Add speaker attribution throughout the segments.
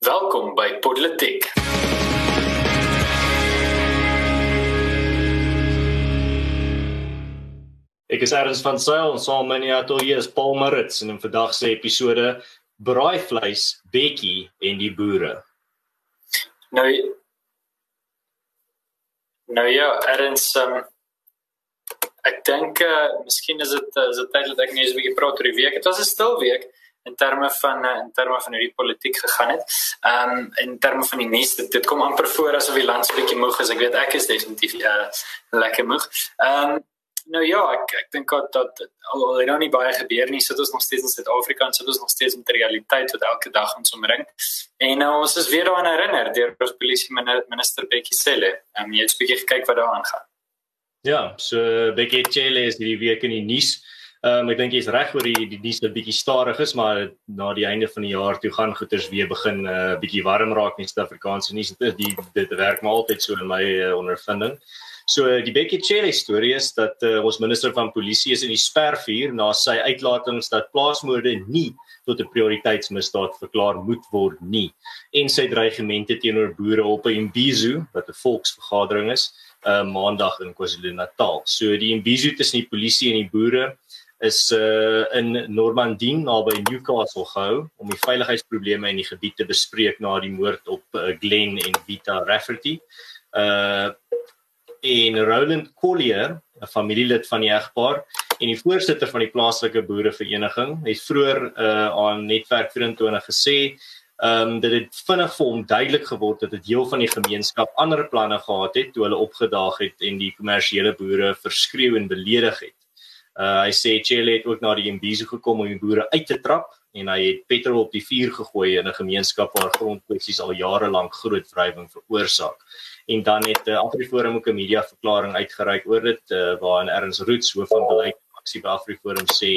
Speaker 1: Welkom by Politiek.
Speaker 2: Ek is Ernst van Sail en saam met my atelier is Paul Marits en in vandag se episode braaivleis, bekkie en die boere.
Speaker 1: Nou Nou ja, Ernst um, ek dink uh, miskien is dit uh, is dit tyd dat ek net 'n bietjie praat oor die week. Dit was 'n stil week in terme van uh, in terme van hierdie politiek gegaan het. Ehm um, in terme van die nuus dit, dit kom amper voor asof die land so 'n bietjie moeg is. Ek weet ek is definitief uh, lekker moeg. Ehm um, nou ja, ek ek dink dat dat al al nou nie baie gebeur nie. Sit ons nog steeds in Suid-Afrika en sit ons nog steeds met die realiteit wat elke dag ons omring. En nou ons is weer daaraan herinner deur ons polisie minister Bekkie Cele. Ehm um, jy het 'n bietjie gekyk wat daar aangaan.
Speaker 2: Ja, so Bekkie Cele is hierdie week in die nuus. Ehm um, ek dink jy's reg oor die die nuus 'n bietjie stadig is, maar na die einde van die jaar toe gaan goeders weer begin 'n uh, bietjie warm raak in Suid-Afrikaanse nuus. Dit die dit werk maar altyd so in my uh, ondervinding. So uh, die Becky Cherry storie is dat uh, ons minister van polisie is in die spervuur na sy uitlatings dat plaasmoorde nie tot 'n prioriteitsmisdaad verklaar moet word nie en sy dreigemente teenoor boere op 'n Imbizo wat 'n volksvergadering is, uh, maandag in KwaZulu-Natal. So die Imbizo tussen die polisie en die boere is uh in Normandie naby Newcastle gehou om die veiligheidsprobleme in die gebied te bespreek na die moord op uh, Glen en Vita Rafferty. Uh en Roland Collier, 'n familielid van die egpaar en die voorsitter van die plaaslike boerevereniging, het vroeër uh aan Netwerk 24 gesê um dat dit vinnig vir hom duidelik geword het dat 'n deel van die gemeenskap ander planne gehad het toe hulle opgedaag het en die kommersiële boere verskreeu en beledig het. Uh hy sê Chile het ook na die Imbizo gekom om die boere uit te trap en hy het petrol op die vuur gegooi in 'n gemeenskap waar grondkwessies al jare lank groot wrywing veroorsaak. En dan het uh, Afriforum ook 'n media verklaring uitgereik oor dit uh, waarin Erns Roots hoof van beleid aksie Afriforum sê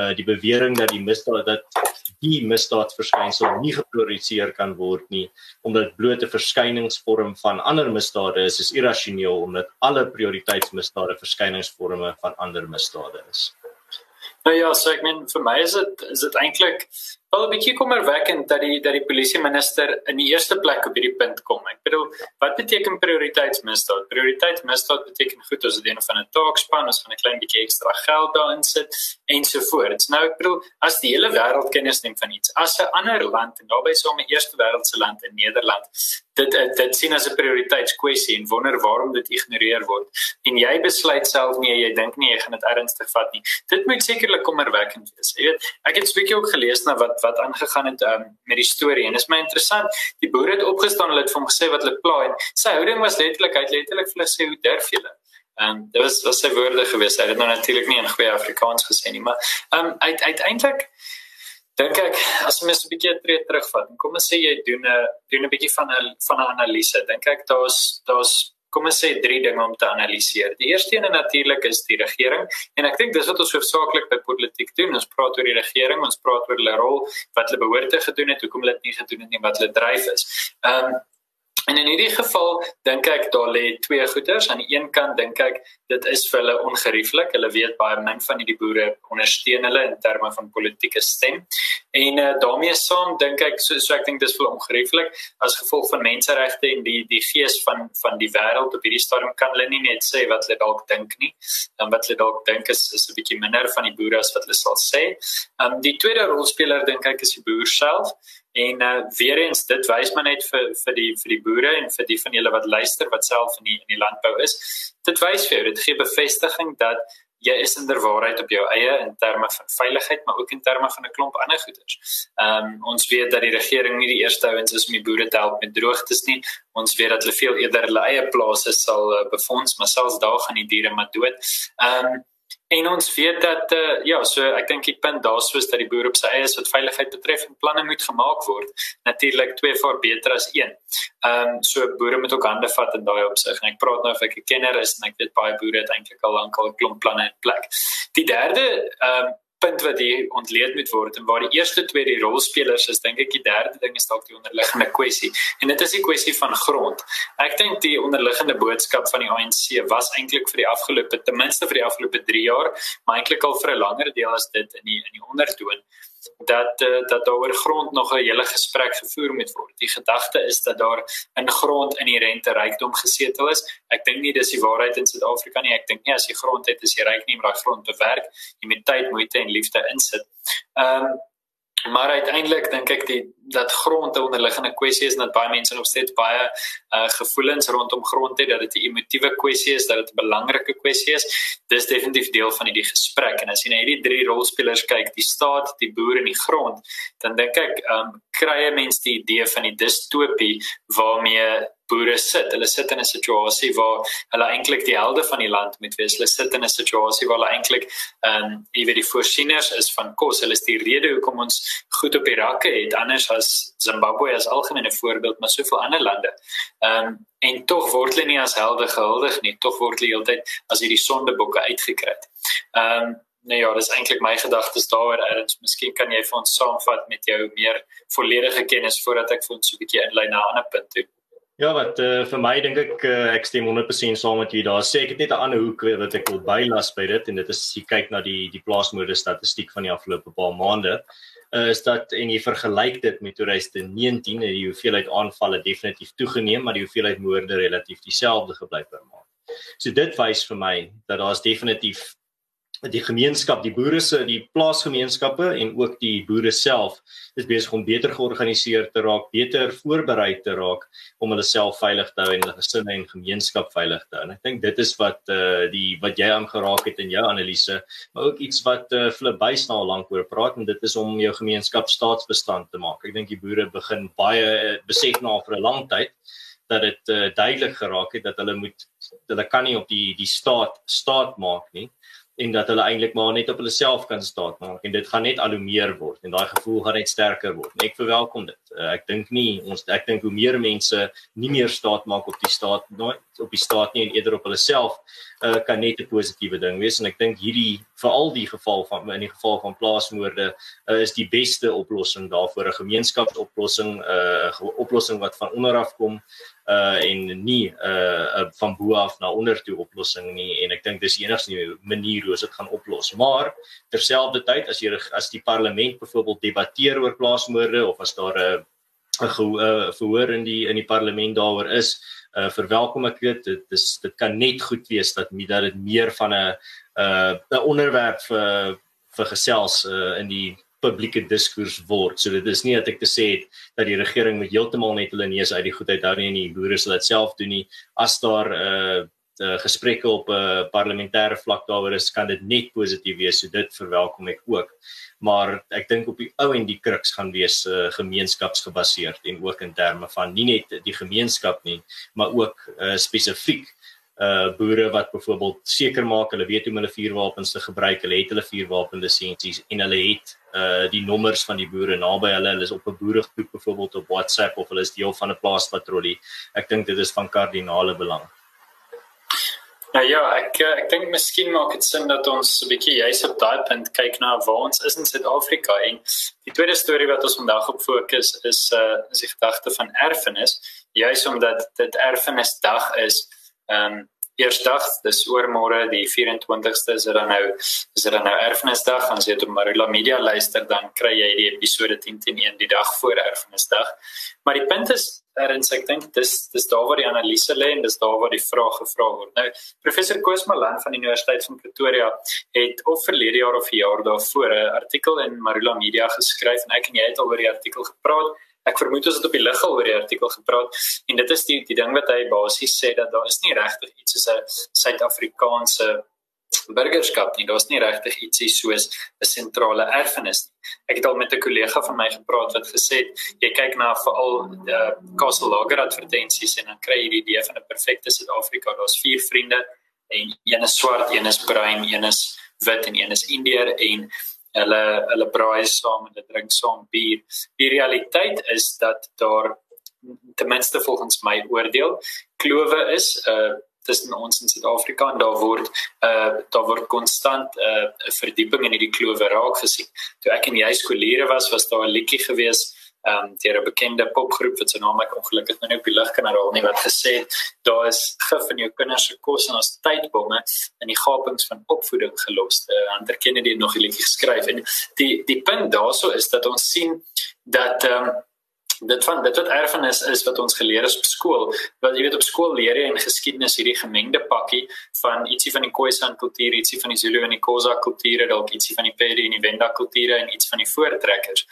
Speaker 2: uh die bewering dat die misdaad dat die misdaadverskynsel nie geprioritiseer kan word nie omdat bloot 'n verskyningsvorm van ander misdade is is irrasioneel omdat alle prioriteitsmisdade verskyningsvorme van ander misdade is.
Speaker 1: Nou ja, so ek meen vir my is dit is dit eintlik wel 'n bietjie kommerwekkend dat die dat die polisie minister in die eerste plek op hierdie punt kom. Ek bedoel, wat beteken prioriteitsmisdaad? Prioriteitsmisdaad beteken goed as dit een van 'n taakspan is van 'n klein bietjie ekstra geld daarin sit ensovoorts. Nou ek bedoel, as die hele wêreld kennis neem van iets, as 'n ander land en daarbey so 'n eerste wêreldse land in Nederland, dit dit sien as 'n prioriteitskwessie en wonder waarom dit ignoreer word en jy besluit self nie jy dink nie jy gaan dit ernstig vat nie. Dit moet sekerlik kommerwekkend wees. Jy weet, ek het 'n bietjie ook gelees na wat wat aangegaan het um, met die storie en dit is my interessant. Die boere het opgestaan, hulle het vir hom gesê wat hulle pla en sy houding was letterlik uit letterlik vir hulle sê hoe durf julle? Ehm um, dit was was sy woorde gewees. Hy het nou natuurlik nie in goeie Afrikaans gesê nie, maar ehm um, uit uiteindelik dink ek as mens 'n bietjie tree terugvat en kom ons sê jy doen 'n doen 'n bietjie van 'n van 'n analise. Dink ek daar's daar's kom ons sê drie dinge om te analiseer. Die eerste een natuurlik is die regering en ek dink dis wat ons hoofsaaklik by politiek doen. Ons praat oor die regering, ons praat oor hulle rol, wat hulle behoort te gedoen het, hoekom hulle dit nie gedoen het nie, wat hulle dryf is. Ehm um, En in hierdie geval dink ek daar lê twee goeters. Aan die een kant dink ek dit is vir hulle ongerieflik. Hulle weet baie min van hierdie boere ondersteun hulle in terme van politieke stem. En uh, daarmee saam dink ek so, so ek dink dis vir ongerieflik as gevolg van menseregte en die die gees van van die wêreld op hierdie stadium kan hulle nie net sê wat hulle dalk dink nie. Dan wat hulle dalk dink is is 'n bietjie minder van die boere as wat hulle sal sê. Ehm um, die tweede rolspeler dink ek is die boer self. En uh, weer eens dit wys maar net vir vir die vir die boere en vir die van julle wat luister wat self in die in die landbou is. Dit wys vir jou, dit gee bevestiging dat jy is inderwaarheid op jou eie in terme van veiligheid, maar ook in terme van 'n klomp ander goeders. Ehm um, ons weet dat die regering nie die eerste ouens is om die boere te help met droogtes nie. Ons weet dat hulle veel eerder hulle eie plase sal uh, befonds, maar selfs daar gaan die diere maar dood. Ehm um, En ons weet dat uh, ja, so ek dink die punt daar sou is dat die boer op sy eie is wat veiligheid betref en planne moet gemaak word. Natuurlik twee voor beter as een. Ehm um, so boere moet ook hande vat in daai opsig. En ek praat nou of ek 'n kenner is en ek weet baie boere het eintlik al lank al 'n klomp planne in plek. Die derde ehm um, punt wat hier ontleed moet word en waar die eerste twee die rolspelers is, dink ek die derde ding is dalk die onderliggende kwessie. En dit is die kwessie van grond. Ek dink die onderliggende boodskap van die ANC was eintlik vir die afgelope ten minste vir die afgelope 3 jaar, maar eintlik al vir 'n langer deel as dit in die in die ondertoon dat uh, dat daar oor grond nog 'n hele gesprek gevoer moet word. Die gedagte is dat daar in grond in die rente rykdom gesetel is. Ek dink nie dis die waarheid in Suid-Afrika nie. Ek dink nie as jy grond het, is jy ryk nie, maar daai grond bewerk, jy moet tyd, moeite en liefde insit. Ehm um, maar uiteindelik dink ek die dat grond 'n onderliggende kwessie is en dat baie mense nog steeds baie uh, gevoelens rondom grond het dat dit 'n emotiewe kwessie is dat dit 'n belangrike kwessie is dis definitief deel van hierdie gesprek en as jy na hierdie drie rolspelers kyk die staat die boer en die grond dan dink ek um, kry mense die idee van die distopie waarmee boere sit. Hulle sit in 'n situasie waar hulle eintlik die helde van die land moet wees. Hulle sit in 'n situasie waar hulle eintlik ehm um, iewer die voorsieners is van kos. Hulle is die rede hoekom ons goed op die rakke het anders as Zimbabwe as algemene voorbeeld, maar soveel ander lande. Ehm um, en tog word hulle nie as helde gehuldig nie. Tog word hulle heeltyd as hierdie sondebokke uitgekry. Ehm um, Nee ja, dis eintlik my gedagtes daaroor. Erns, miskien kan jy vir ons saamvat met jou meer volledige kennis voordat ek vir ons 'n bietjie inlei na 'n ander punt toe.
Speaker 2: Ja, wat uh, vir my dink ek uh, ek stem 100% saam met jy. Daar sê ek het net 'n ander hoek wat ek wil bylas by dit en dit is as jy kyk na die die plaasmoorde statistiek van die afgelope paar maande, uh, is dat en jy vergelyk dit met 2019 en die hoeveelheid aanvalle definitief toegeneem, maar die hoeveelheid moorde relatief dieselfde gebly per maand. So dit wys vir my dat daar's definitief die gemeenskap, die boere se, die plaasgemeenskappe en ook die boere self is besig om beter georganiseer te raak, beter voorberei te raak om hulle self veilig te hou en hulle gesinne en gemeenskap veilig te hou. En ek dink dit is wat eh uh, die wat jy aangeraak het in jou analise, maar ook iets wat eh uh, Flip Buysna al lank oor praat en dit is om jou gemeenskap staatsbestand te maak. Ek dink die boere begin baie uh, besef na vir 'n lang tyd dat dit uh, duidelik geraak het dat hulle moet hulle kan nie op die die staat staat maak nie en dat hulle eintlik maar net op hulle self kan staan maak en dit gaan net al hoe meer word en daai gevoel gaan net sterker word. En ek verwelkom dit. Uh, ek dink nie ons ek dink hoe meer mense nie meer staat maak op die staat nooit op die staat nie en eerder op hulle self uh, kan net 'n positiewe ding wees en ek dink hierdie veral die geval van in die geval van plaasmoorde uh, is die beste oplossing daarvoor 'n gemeenskapsoplossing 'n uh, oplossing wat van onder af kom uh en nie 'n uh, van bo af na onder toe oplossing nie en ek dink dis enigste manier hoe dit gaan oplos. Maar terselfdertyd as jy as die parlement byvoorbeeld debatteer oor plaasmoorde of as daar 'n 'n verhoor in die in die parlement daaroor is, uh verwelkom ek dit. Dit is dit kan net goed wees dat dat dit meer van 'n uh 'n onderwerp vir vir gesels uh in die publieke diskurs word. So dit is nie dat ek te sê het dat die regering moet heeltemal net hulle neus uit die goedheid hou nie en die boere sal dit self doen nie. As daar uh, uh gesprekke op 'n uh, parlementêre vlak daaroor is, kan dit net positief wees. So dit verwelkom ek ook. Maar ek dink op die ou en die kruks gaan wees uh, gemeenskapsgebaseerd en ook in terme van nie net die gemeenskap nie, maar ook uh, spesifiek uh boere wat byvoorbeeld seker maak hulle weet hoe om hulle vuurwapens te gebruik, hulle het hulle vuurwapenlisensies en hulle het uh die nommers van die boere naby hulle, hulle is op 'n boeregroep byvoorbeeld op WhatsApp of hulle is deel van 'n plaaspatrollie. Ek dink dit is van kardinale belang.
Speaker 1: Nou ja, ek ek dink miskien maak dit sin dat ons 'n bietjie juis op daai punt kyk na waar ons is in Suid-Afrika en die tweede storie wat ons vandag op fokus is uh is die gedagte van erfenis, juis omdat dit erfenisdag is ehm um, Eersdag, dis oormôre die 24ste is dit dan nou is dit dan nou erfenisdag, sê jy op Marula Media luister dan kry jy die episode 10 teen 1 die dag voor erfenisdag. Maar die punt is erns ek dink dis dis daar waar die analise lê en dis daar waar die vraag gevra word. Nou professor Koos Malan van die Universiteit van Pretoria het of verlede jaar of 'n jaar daarvoor 'n artikel in Marula Media geskryf en ek en jy het al oor die artikel gepraat ek vermoed ons het op die lig al oor die artikel gepraat en dit is die die ding wat hy basies sê dat daar is nie regtig iets soos 'n Suid-Afrikaanse burgerskap nie. Daar's nie regtig ietsie soos 'n sentrale erfenis nie. Ek het al met 'n kollega van my gepraat wat gesê het jy kyk na veral die uh, Castle Lager advertensies en dan kry jy die idee van 'n perfekte Suid-Afrika. Daar's vier vriende en een is swart, een is bruin, een is wit en een is Indiër en hulle hulle braai saam en hulle drink saam bier. Die realiteit is dat daar ten minste volgens my oordeel klowe is uh tussen ons in Suid-Afrika en daar word uh daar word konstant 'n uh, verdieping in hierdie klowe raak gesien. Toe ek in die skoolleere was, was daar 'n liedjie gewees ehm um, deur 'n bekende popgroep wat se naam ek ongelukkig nou nie op die lig kan herhaal nie wat gesê het daar is gif in jou kinders se kos en as tydbomme in die gapings van opvoeding gelos. Uh, Ander Kennedy het nog 'n liedjie geskryf en die die punt daaroor is dat ons sien dat ehm um, dit van dit wat erfenis is wat ons geleer is op skool. Want jy weet op skool leer jy in geskiedenis hierdie gemengde pakkie van ietsie van die Khoisan kultuur, ietsie van die Zulu en die Xhosa kulture, dalk ietsie van die Pedi en die Venda kulture en iets van die voortrekkers.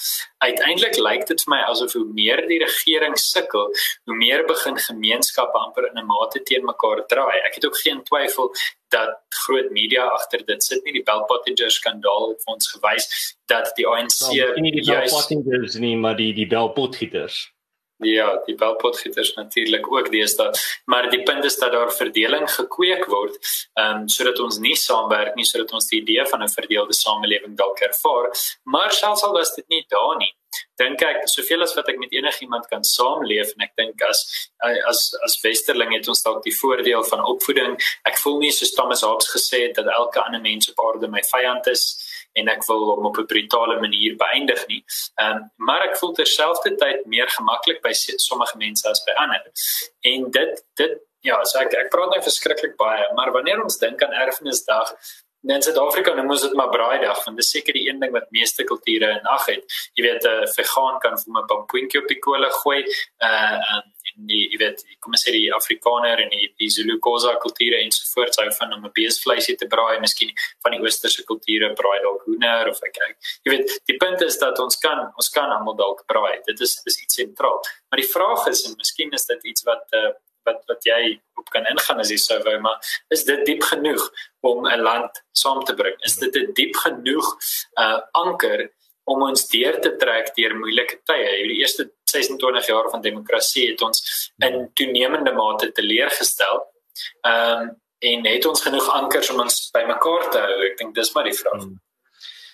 Speaker 1: Uiteindelik lyk dit vir my asof hoe meer die regering sukkel, hoe meer begin gemeenskappe amper in 'n mate teen mekaar draai. Ek het ook geen twyfel dat groot media agter dit sit nie. Die Bell Pottinger skandaal het vir ons gewys dat die ANC
Speaker 2: nou, nie die Bell Pottingers nie maar die die Bell Potgieters.
Speaker 1: Ja die Bell Potgieters natuurlik ook deesdae. Maar die punt is dat daar verdeling gekweek word um, sodat ons nie saamwerk nie sodat ons die idee van 'n verdeelde samelewing dalk ervaar. Maar selfs al was dit nie daar nie dink ek soveel as wat ek met enigiemand kan saamleef en ek dink as as as westerling het ons dalk die voordeel van opvoeding. Ek voel nie so Thomas Hobbes gesê het dat elke ander mens op aarde my vyand is en ek wil hom op 'n brutale manier beëindig nie. Ehm um, maar ek voel terselfdertyd meer gemaklik by sommige mense as by ander. En dit dit ja, so ek ek praat nou verskriklik baie, maar wanneer ons dink aan erfenisdag in Suid-Afrika nou moet dit maar braaidag want dis seker die een ding wat meeste kulture in ag het. Jy weet 'n vegan kan vir 'n pampoentjie op die kolle gooi. Uh en die jy weet kom ons sê die Afrikaner en die die Zulu Khoza kulture en so voort sou van om 'n beesvleisie te braai, miskien van die oosterse kulture braai dalk hoender of ek kyk. Jy weet die punt is dat ons kan ons kan almal dalk braai. Dit is dis iets sentraal. Maar die vraag is en miskien is dit iets wat uh wat wat jy op kan ingaan as jy sou wou maar is dit diep genoeg om 'n land saam te bring? Is dit 'n diep genoeg uh anker om ons deur te trek deur moeilike tye? Hierdie eerste 26 jaar van demokrasie het ons in toenemende mate teleurgestel um en het ons genoeg ankers om ons bymekaar te hou? Ek dink dis maar die vraag. Hmm.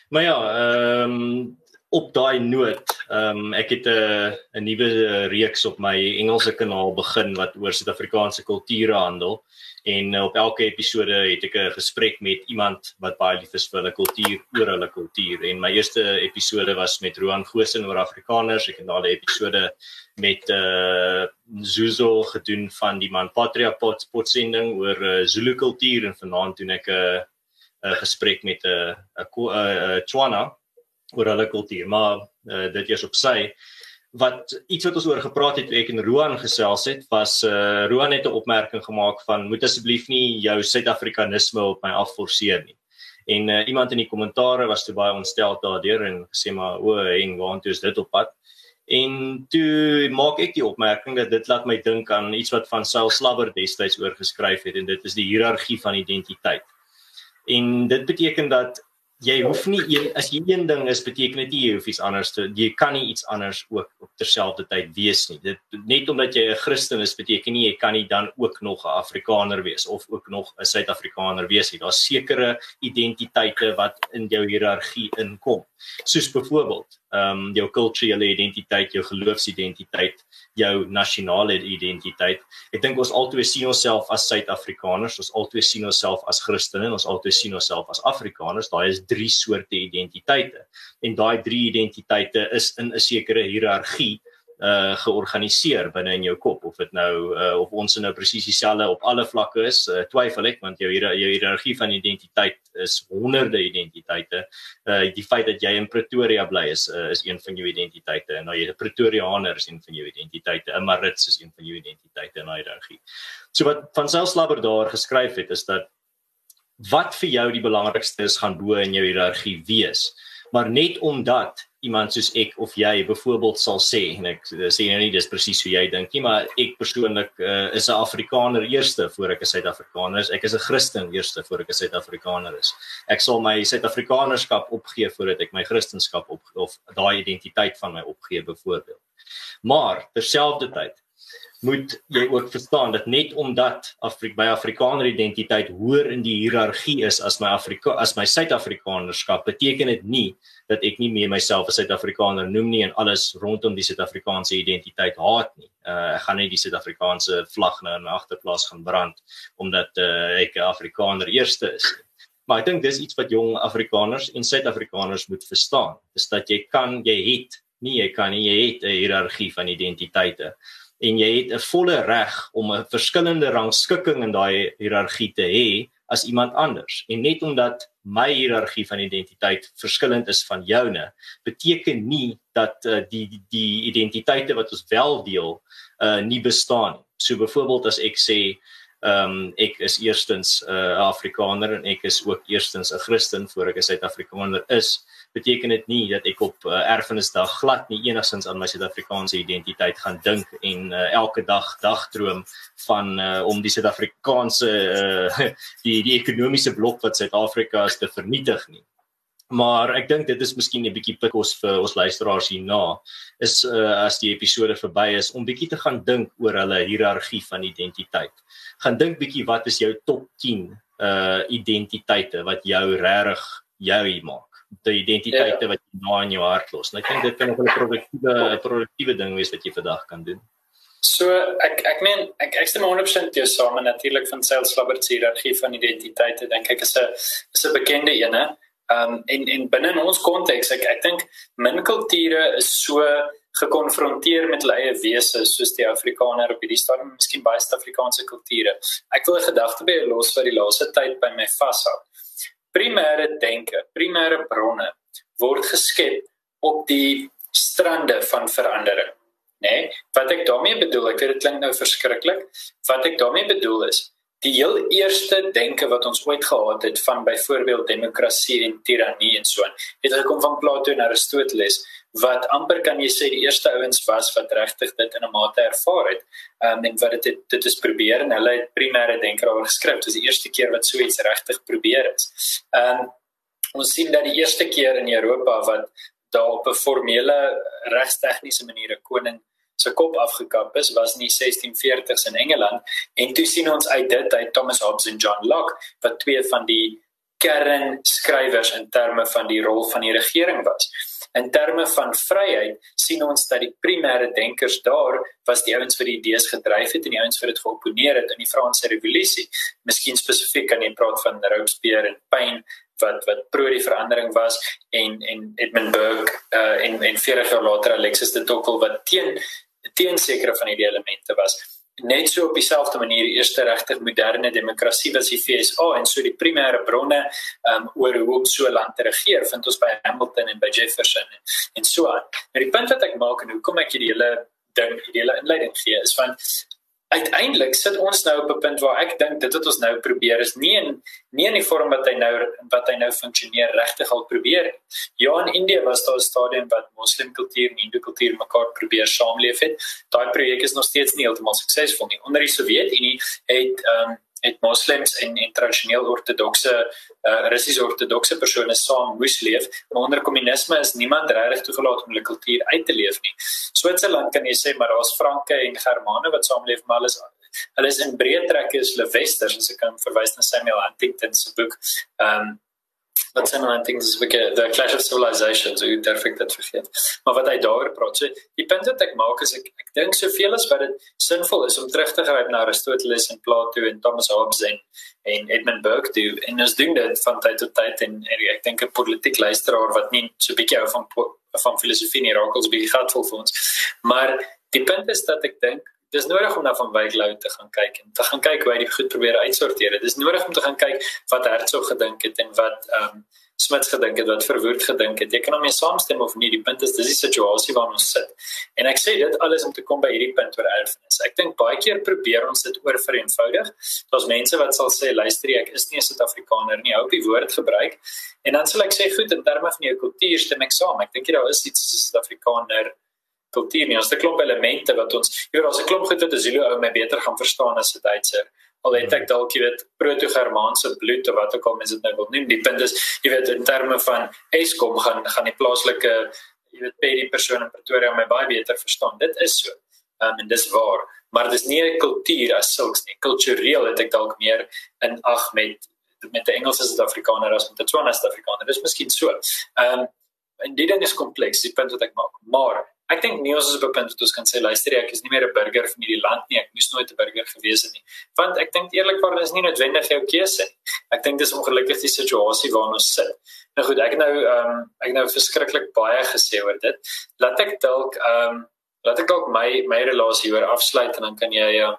Speaker 2: maar ja ehm um, op daai noot, ehm um, ek het 'n 'n nuwe reeks op my Engelse kanaal begin wat oor Suid-Afrikaanse kulture handel. En uh, op elke episode het ek 'n gesprek met iemand wat baie lief is vir hulle kultuur, oor hulle kultuur. En my eerste episode was met Roan Gosen oor Afrikaners. Ek het 'n episode met uh Zuzo gedoen van die man Patria Pot potsending oor uh, Zulu kultuur. En vanaand doen ek 'n 'n gesprek met 'n 'n Tswana oor hulle kultuur, maar uh, dit eers op sy wat iets wat ons oor gepraat het ek en Roan gesels het was uh Roan het 'n opmerking gemaak van moet asseblief nie jou Suid-Afrikanisme op my afforceer nie. En uh, iemand in die kommentare was toe baie ontstel daardeur en gesê maar o, en waantoe is dit op pad? En toe maak ek die opmerking dat dit laat my dink aan iets wat van Saul Slabber destyds oorgeskryf het en dit is die hiërargie van identiteit. En dit beteken dat jy hoef nie een as jy een ding is beteken dit nie jy hoef iets anders te jy kan nie iets anders ook op terselfdertyd wees nie. Dit net omdat jy 'n Christen is beteken nie jy kan nie dan ook nog 'n Afrikaner wees of ook nog 'n Suid-Afrikaner wees nie. Daar's sekere identiteite wat in jou hiërargie inkom. Soos byvoorbeeld ehm um, jou kulturele identiteit jou geloofsidentiteit jou nasionale identiteit. Ek dink ons altyd sien onsself as Suid-Afrikaners, ons altyd sien onsself as Christene, ons altyd sien onsself as Afrikaners. Daai is drie soorte identiteite. En daai drie identiteite is in 'n sekere hiërargie uh georganiseer binne in jou kop of dit nou uh of ons nou presies dieselfde op alle vlakke is uh, twyfel ek want jou jou hiërargie van identiteit is honderde identiteite. Uh die feit dat jy in Pretoria bly is uh, is een van jou identiteite en nou jy 'n Pretoriaaner is een van jou identiteite 'n Marits is een van jou identiteite in hiërargie. So wat van selfslabber daar geskryf het is dat wat vir jou die belangrikste is gaan bo in jou hiërargie wees. Maar net omdat iemand soos ek of jy byvoorbeeld sal sê en ek sê nou nie dis presies hoe jy dink nie maar ek persoonlik uh, is 'n Afrikaner eerste voor ek 'n Suid-Afrikaner is. Ek is 'n Christen eerste voor ek 'n Suid-Afrikaner is. Ek sal my Suid-Afrikanerskap opgee voordat ek my Christendom op of daai identiteit van my opgee byvoorbeeld maar terselfdertyd moet jy ook verstaan dat net omdat Afrik by Afrikaner identiteit hoër in die hiërargie is as my Afrika as my Suid-Afrikanerskap beteken dit nie dat ek nie meer myself as Suid-Afrikaner noem nie en alles rondom die Suid-Afrikaanse identiteit haat nie. Uh ek gaan nie die Suid-Afrikaanse vlag nou in my agterplaas gaan brand omdat uh, ek 'n Afrikaner eerste is. Maar ek dink dis iets wat jong Afrikaners en Suid-Afrikaners moet verstaan, is dat jy kan jy het Nee, jy kan nie. Jy het 'n hiërargie van identiteite en jy het 'n volle reg om 'n verskillende rangskikking in daai hiërargie te hê as iemand anders. En net omdat my hiërargie van identiteit verskillend is van joune, beteken nie dat uh, die, die die identiteite wat ons wel deel, uh nie bestaan nie. So byvoorbeeld as ek sê Ehm um, ek is eerstens 'n uh, Afrikaner en ek is ook eerstens 'n Christen voor ek 'n Suid-Afrikaner is. Beteken dit nie dat ek op uh, erfenisdag glad nie enigsins aan my Suid-Afrikaanse identiteit gaan dink en uh, elke dag dagdroom van uh, om die Suid-Afrikaanse uh, die die ekonomiese blok wat Suid-Afrika is te vernietig nie. Maar ek dink dit is miskien 'n bietjie pikos vir ons luisteraars hierna is uh, as die episode verby is om bietjie te gaan dink oor hulle hiërargie van identiteit. Gaan dink bietjie wat is jou top 10 uh identiteite wat jou regtig jou maak. Die identiteite ja. wat jy na in jou hart los. En ek dink dit kan 'n produktiewe produktiewe ding wees wat jy vandag kan doen.
Speaker 1: So ek ek meen ek ek stem 100% jou saam en natuurlik van Sales Slabbert se hiërargie van identiteite dink ek is 'n is 'n bekende ene. Ehm um, en en binne ons konteks ek ek dink min kulture is so gekonfronteer met hulle eie wese soos die Afrikaner op hierdie stadium, miskien baie Suid-Afrikaanse kulture. Ek wil 'n gedagte by los vir die laaste tyd by my vashou. Primêre denke, primêre bronne word geskep op die strande van verandering. Né? Nee? Wat ek daarmee bedoel, ek weet dit klink nou verskriklik. Wat ek daarmee bedoel is, die heel eerste denke wat ons ooit gehad het van byvoorbeeld demokrasie en tirannie en so aan het gekom van Plato en Aristoteles wat amper kan jy sê die eerste ouens was wat regtig dit in 'n mate ervaar het um, en wat dit dit is probeer en hulle het primêre denke daaroor geskryf dis die eerste keer wat so iets regtig probeer is. Um, ons sien dat die eerste keer in Europa wat daar op 'n formele regstegniese manier 'n koning se kop afgekap is was in die 1640s in Engeland en toe sien ons uit dit uit Thomas Hobbes en John Locke wat twee van die kernskrywers in terme van die rol van die regering was. In terme van vryheid sien ons dat die primêre denkers daar was die ouens wat die idees gedryf het en die ouens wat dit geopponeer het in die Franse revolusie. Miskien spesifiek kan jy praat van Robespierre en Paine wat wat pro die verandering was en en Edmund Burke uh, en en 40 jaar later Alexis de Tocqueville wat teen teen sekere van hierdie elemente was net so op dieselfde manier die eerste regtig moderne demokrasie was die FSA en so die primêre bronne um, oor hoe om so 'n land te regeer vind ons by Hamilton en by Jefferson en, en so aan. Maar die punt wat ek maak en hoekom ek hierdie hele ding die hele inleiding gee is van uiteindelik sit ons nou op 'n punt waar ek dink dit wat ons nou probeer is nie in nie in die vorm wat hy nou wat hy nou funksioneer regtig al probeer. Ja in Indië was daar 'n stadium wat moslim kultuur en hindoe kultuur mekaar probeer saamleef het. Daai projek is nog steeds nie heeltemal suksesvol nie. Onder die Sowjetunie het ehm um, het moslems en en tradisioneel ortodokse uh, russiese ortodokse persone saam moes leef maar onder kommunisme is niemand regtig toegelaat om hulle kultuur uit te leef nie. Switserland kan jy sê maar daar's Franke en Germane wat saamleef maar hulle is hulle is in breë trekke is hulle westers as ek kan verwys na Samuel Huntington se boek. Ehm um, wat sien dan things is wicked the clash of civilizations hoe durf ek dit vergeet maar wat hy daaroor praat so die punt wat ek maak is ek ek dink soveel as wat dit sinvol is om terug te gryp na Aristoteles en Plato en Thomas Hobbes en en Edmund Burke toe en ons doen dit van tyd tot tyd en, en ek dink 'n politiek luisteraar wat nie so bietjie hou van van filosofie nie raak ons bietjie gatvol vir ons maar die punt is dat ek dink dis nodig om na van Wyk Lou te gaan kyk en te gaan kyk hoe hy die goed probeer uitsorteer. Dit is nodig om te gaan kyk wat Herzog gedink het en wat ehm um, Smith gedink het, wat Verwoerd gedink het. Jy kan hom mee saamstem of nie. Die punt is dis die situasie waarin ons sit. En ek sê dit alles om te kom by hierdie punt oor erfenis. Ek dink baie keer probeer ons dit oor vereenvoudig. Daar's mense wat sal sê luister ek is nie 'n Suid-Afrikaner nie. Hou op die woord gebruik. En dan sal ek sê goed in terme van jou kultuur stem ek saam. Ek dink jy daar is iets soos 'n Suid-Afrikaner kultuur nie. Ons het 'n klomp elemente wat ons hier daar's 'n klomp goed wat 'n Zulu ou my beter gaan verstaan as 'n Duitser. Al het ek dalk jy weet proto-germaanse bloed of wat ook al mense dit nou wil noem. Die punt is jy weet in terme van Eskom gaan gaan die plaaslike jy weet by die persoon in Pretoria my baie beter verstaan. Dit is so. Um, en dis waar. Maar dis nie 'n kultuur as sulks nie. Kultureel het ek dalk meer in ag met met die Engelse Suid-Afrikaner as met die Tswana Suid-Afrikaner. Dis miskien so. Ehm um, en dit ding is kompleks, die punt wat ek maak. Maar Ek dink nie ons is op 'n punt wat ons kan sê luister ek is nie meer 'n burger van hierdie land nie. Ek moes nooit 'n burger gewees het nie. Want ek dink eerlikwaar is nie noodwendig jou keuse nie. Ek dink dis ongelukkig die situasie waarin ons sit. Nou goed, ek nou ehm um, ek nou verskriklik baie gesê oor dit. Laat ek dalk ehm um, laat ek dalk my my relasie oor afsluit en dan kan jy ja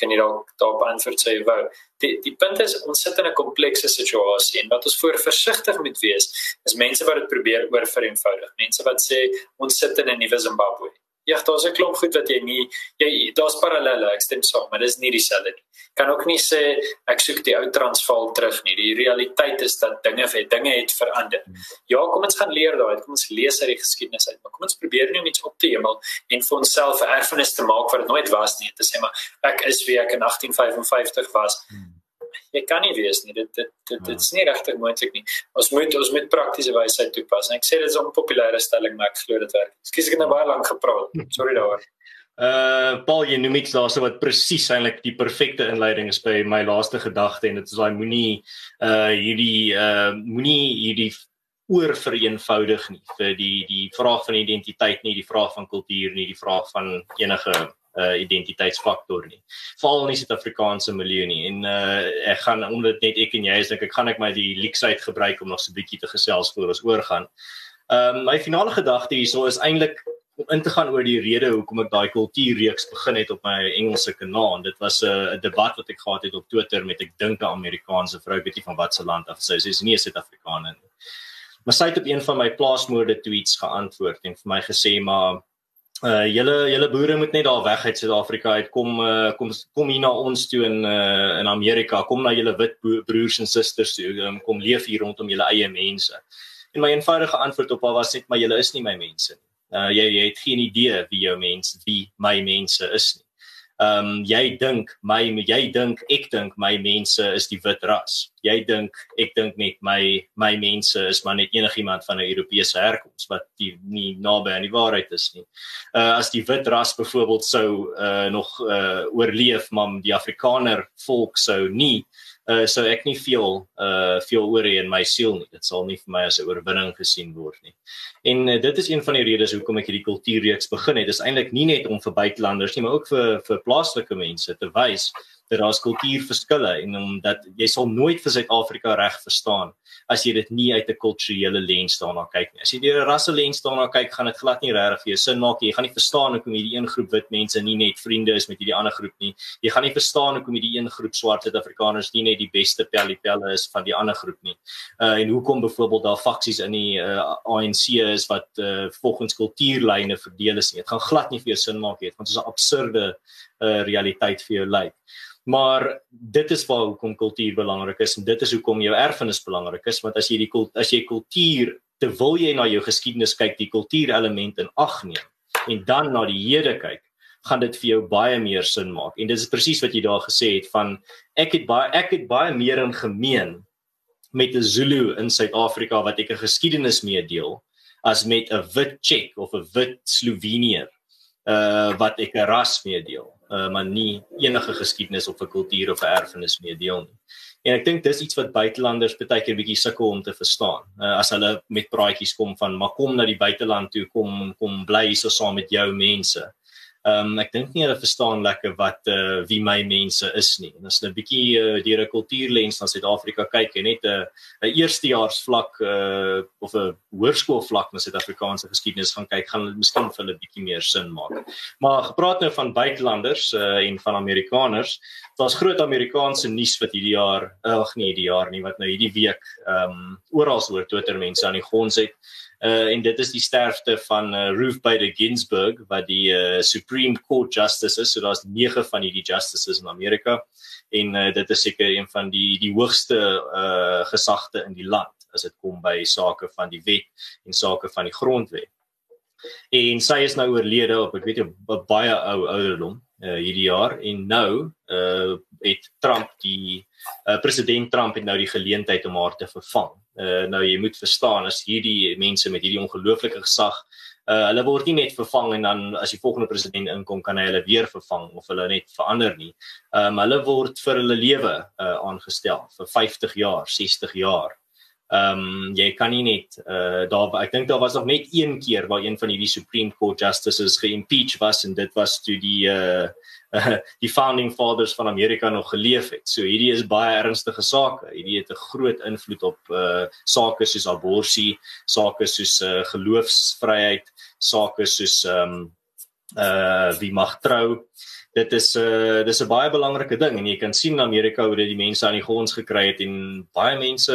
Speaker 1: kan jy dalk daarop antwoord sê wou. Die die punt is ons sit in 'n komplekse situasie en wat ons voor versigtig moet wees is mense wat dit probeer oor vereenvoudig. Mense wat sê ons sit in 'n nuwe Zimbabwe. Ja, daar's 'n klomp goed wat jy nie jy daar's parallelle, ek stem saam, maar dis nie dieselfde nie. Kan ook nie sê ek soek die ou Transvaal terug nie. Die realiteit is dat dinge het dinge het verander. Ja, kom ons gaan leer daai, kom ons lees uit die geskiedenis uit, maar kom ons probeer nie om iets op te hemel en vir onsself 'n erfenis te maak wat dit nooit was nie. Te sê maar ek is wie ek in 1855 was. Hmm jy kan nie wees nie. Dit dit dit dit is nie regtig moontlik nie. Ons moet ons moet praktiese wysheid toepas. En ek sê dit is 'n onpopulêre stelling, maar ek glo dit werk. Ekskuus ek het nou baie lank gepraat. Sorry daaroor.
Speaker 2: Uh Paul, jy noem iets daarso wat presies eintlik die perfekte inleiding is by my laaste gedagte en dit is daai moenie uh hierdie uh moenie hierdie oor vereenvoudig nie vir die die vraag van identiteit nie, die vraag van kultuur nie, die vraag van enige uh identiteitsfaktor nie. Veral in die Suid-Afrikaanse milieu nie. En uh ek gaan omdat net ek en jy is dink ek gaan ek my die leaksheid gebruik om nog so 'n bietjie te gesels voor ons oorgaan. Um my finale gedagte hierso is eintlik om in te gaan oor die rede hoekom ek daai kultuurreeks begin het op my Engelse kanaal. En dit was 'n uh, debat wat ek gehad het op Twitter met ek dink 'n Amerikaanse vrou, weet nie van watter land af sy is. Sy is nie 'n Suid-Afrikaner nie. Maar sy het op een van my plaasmoorde tweets geantwoord en vir my gesê maar uh julle julle boere moet net daar weg uit Suid-Afrika uit kom uh kom kom hier na ons toe in uh in Amerika kom na julle wit broers en susters toe um, kom leef hier rondom julle eie mense. En my eenvoudige antwoord op haar was net maar julle is nie my mense nie. Uh jy jy het geen idee wie jou mense wie my mense is nie ehm um, jy dink my jy dink ek dink my mense is die wit ras. Jy dink ek dink net my my mense is maar net enigiemand van 'n Europese herkoms wat die nie naby aan die waarheid is nie. Uh as die wit ras byvoorbeeld sou uh nog uh oorleef, maar die Afrikaner volk sou nie uh sou ek nie veel uh veel oor hê in my siel nie. Dit sal nie vir my as 'n oorwinning gesien word nie. En uh, dit is een van die redes hoekom ek hierdie kultuurreeks begin het. Dit is eintlik nie net om vir buitelanders nie, maar ook vir vir plaaslike mense te wys dat daar's kultuurverskille en omdat jy sal nooit vir Suid-Afrika reg verstaan as jy dit nie uit 'n kulturele lens daarna kyk nie. As jy deur 'n rasse lens daarna kyk, gaan dit glad nie regtig vir jou sin maak nie. Jy gaan nie verstaan hoekom hierdie een groep wit mense nie net vriende is met hierdie ander groep nie. Jy gaan nie verstaan hoekom hierdie een groep swart Suid-Afrikaners nie net die beste pelipelle is van die ander groep nie. Uh en hoekom byvoorbeeld daar faksies in die uh, ANC is wat uh, volgens kultuurlyne verdeel is nie. Dit gaan glad nie vir jou sin maak nie, dit is 'n absurde uh, realiteit vir jou lyk. Like maar dit is waar hoekom kultuur belangrik is en dit is hoekom jou erfenis belangrik is want as jy die as jy kultuur terwyl jy na jou geskiedenis kyk die kultuurelement in ag neem en dan na die hede kyk gaan dit vir jou baie meer sin maak. En dit is presies wat jy daar gesê het van ek het baie ek het baie meer in gemeen met 'n Zulu in Suid-Afrika wat ek 'n geskiedenis mee deel as met 'n wit Tsjek of 'n wit Slovenier uh wat ek 'n ras mee deel uh, maar nie enige geskiedenis of 'n kultuur of 'n erfenis mee deel nie. En ek dink dis iets wat buitelanders baie keer bietjie sukkel om te verstaan. Uh, as hulle met praatjies kom van maar kom na die buiteland toe, kom kom bly hier so saam met jou mense. Ehm um, ek dink nie hulle verstaan lekker wat uh wie my mense is nie. En as hulle 'n bietjie uh, deur 'n kultuurlens na Suid-Afrika kyk en net 'n uh, 'n eerstejaars vlak uh of 'n hoërskool vlak na Suid-Afrikaanse geskiedenis gaan kyk, gaan dit miskien vir hulle bietjie meer sin maak. Maar gepraat nou van buitelanders uh en van Amerikaners, daar's groot Amerikaanse nuus wat hierdie jaar, ag nee, hierdie jaar nie, wat nou hierdie week ehm um, oral oor Twitter mense aan die gons het uh en dit is die sterfte van uh, Ruth Bader Ginsburg wat die uh, Supreme Court Justice is. So daar's 9 van hierdie justices in Amerika en uh, dit is seker een van die die hoogste uh gesagte in die land as dit kom by sake van die wet en sake van die grondwet. En sy is nou oorlede op ek weet 'n baie ou ouderdom uh hierdie jaar en nou uh het Trump die uh, president Trump het nou die geleentheid om haar te vervang uh, nou jy moet verstaan as hierdie mense met hierdie ongelooflike gesag uh, hulle word nie net vervang en dan as die volgende president inkom kan hy hulle weer vervang of hulle net verander nie. Um hulle word vir hulle lewe uh, aangestel vir 50 jaar, 60 jaar. Ehm um, jy kan nie net uh daar ek dink daar was nog net een keer waar een van hierdie Supreme Court justices geimpeach was en dit was toe die uh die founding fathers van Amerika nog geleef het. So hierdie is baie ernstige sake. Hierdie het 'n groot invloed op uh sake soos abortus, sake soos uh geloofsvryheid, sake soos ehm um, uh wie mag trou dit is 'n uh, dis 'n baie belangrike ding en jy kan sien in Amerika hoe dit die mense aan die gons gekry het en baie mense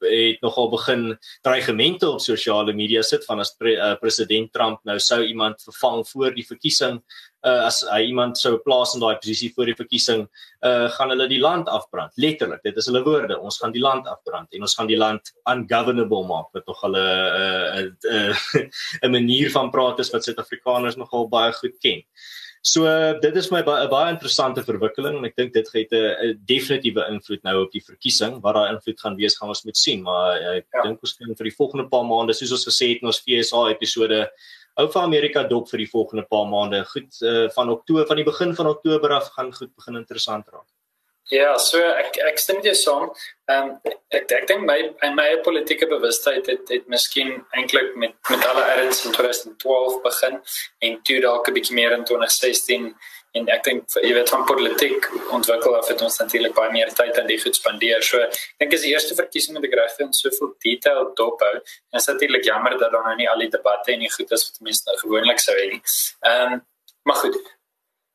Speaker 2: het nogal begin dreigemente op sosiale media sit van as pre, uh, president Trump nou sou iemand vervang voor die verkiesing uh, as hy iemand sou plaas in daai posisie voor die verkiesing uh, gaan hulle die land afbrand letterlik dit is hulle woorde ons gaan die land afbrand en ons gaan die land ungovernable maak wat tog hulle 'n uh, 'n uh, uh, manier van praat is wat Suid-Afrikaners nogal baie goed ken. So dit is my 'n baie, baie interessante verwikkeling en ek dink dit het 'n definitiewe invloed nou op die verkiesing. Wat daai invloed gaan wees, gaan ons moet sien, maar eh, ek ja. dink ons kan vir die volgende paar maande, soos ons gesê het in ons FSA episode, hou vir Amerika dop vir die volgende paar maande. Goed uh, van Oktober, van die begin van Oktober af gaan goed begin interessant raak.
Speaker 1: Ja, so ek ek stem jou saam. Ehm um, ek ek dink my my politieke bewustheid het het miskien eintlik met met alle erns in 2012 begin en toe dalk 'n bietjie meer in 2016 en ek dink jy weet van politiek ontwikkel af het ons natuurlik baie meer tyd aan die goed spandeer. So ek dink is die eerste verkiesing met die regte en soveel detail dophou. En dit is natuurlik jammer dat dan nou nie al die debatte en die goed is wat mense nou gewoonlik sou hê nie. Ehm um, maar goed,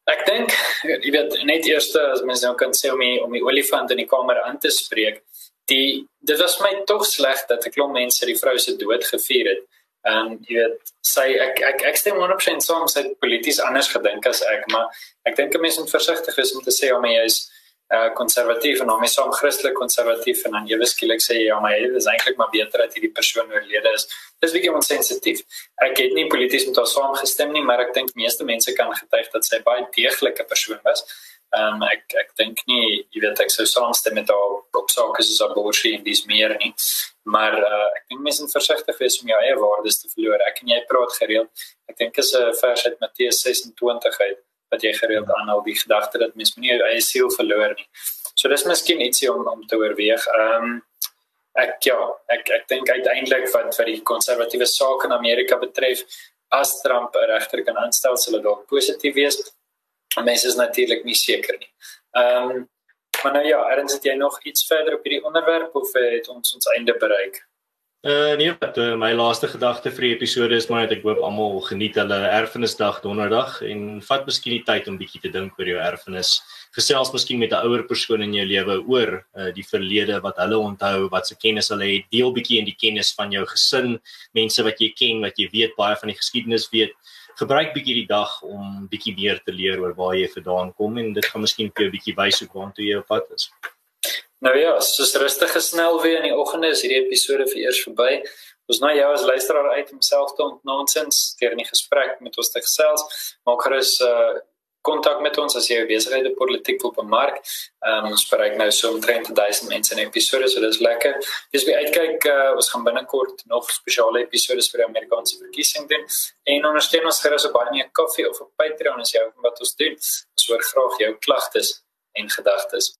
Speaker 1: Ek dink jy weet net eers as mens nou kan sê om die, om die olifant in die kamer aan te spreek, die dit was my tog sleg dat 'n klomp mense die vrou se dood gevier het. Ehm um, jy weet sy ek ek ek stem 100% saam het polities anders gedink as ek, maar ek dink 'n mens moet versigtig wees om te sê om jy is uh konservatief en hom is hom Christelik konservatief en dan ewe skielik sê ja maar dit is eintlik maar beter dat hierdie persoon oorlede is. Dis bietjie onsensitief. Ek het nie polities met haar saamgestem nie, maar ek dink meeste mense kan getuig dat sy baie deeglike persoon was. Ehm um, ek ek dink nie jy weet ek sou saamstem met haar op sake soos abortus en dis meer nie. Maar uh ek dink mense moet versigtig wees om jou eie waardes te verloor. Ek en jy praat gereeld. Ek dink is 'n vers uit Matteus 26 uit wat jy gereeld aanhou die gedagte dat mens moenie jou eie siel verloor nie. So dis miskien ietsie om om te oorweeg. Ehm um, ek ja, ek ek dink uiteindelik wat vir die konservatiewe sake in Amerika betref, as Trump 'n regter kan aanstel, sal dit dalk positief wees. Mense is natuurlik nie seker nie. Ehm um, maar nou ja, erns het jy nog iets verder op hierdie onderwerp of het ons ons einde bereik?
Speaker 2: Uh nee, wat uh, my laaste gedagte vir die episode is maar net ek hoop almal geniet hulle erfenisdag donderdag en vat miskien die tyd om bietjie te dink oor jou erfenis. Gesels miskien met 'n ouer persoon in jou lewe oor uh die verlede wat hulle onthou, wat se kennis hulle het. Deel bietjie in die kennis van jou gesin, mense wat jy ken, wat jy weet baie van die geskiedenis weet. Gebruik bietjie die dag om bietjie meer te leer oor waar jy vandaan kom en dit gaan miskien vir jou bietjie wys hoe kom toe jy op pad is.
Speaker 1: Nou ja, soos rustig gesnel weer in die oggende is hierdie episode vir eers verby. Ons nou jou as luisteraar uit om self te ontnonsens deur die gesprek met ons te gesels. Maak gerus uh kontak met ons as jy besighede politiek wil bemark. Um, ons bereik nou so omtrent 1000 mense in episode, so dis lekker. Dis weer uitkyk, uh, ons gaan binnekort nog spesiale episode vir die Amerikaanse verkiesing doen. En ondersteun ons gerus op baie meer koffie of op Patreon as jy ook wat ons doen. Ons hoor graag jou klagtes en gedagtes.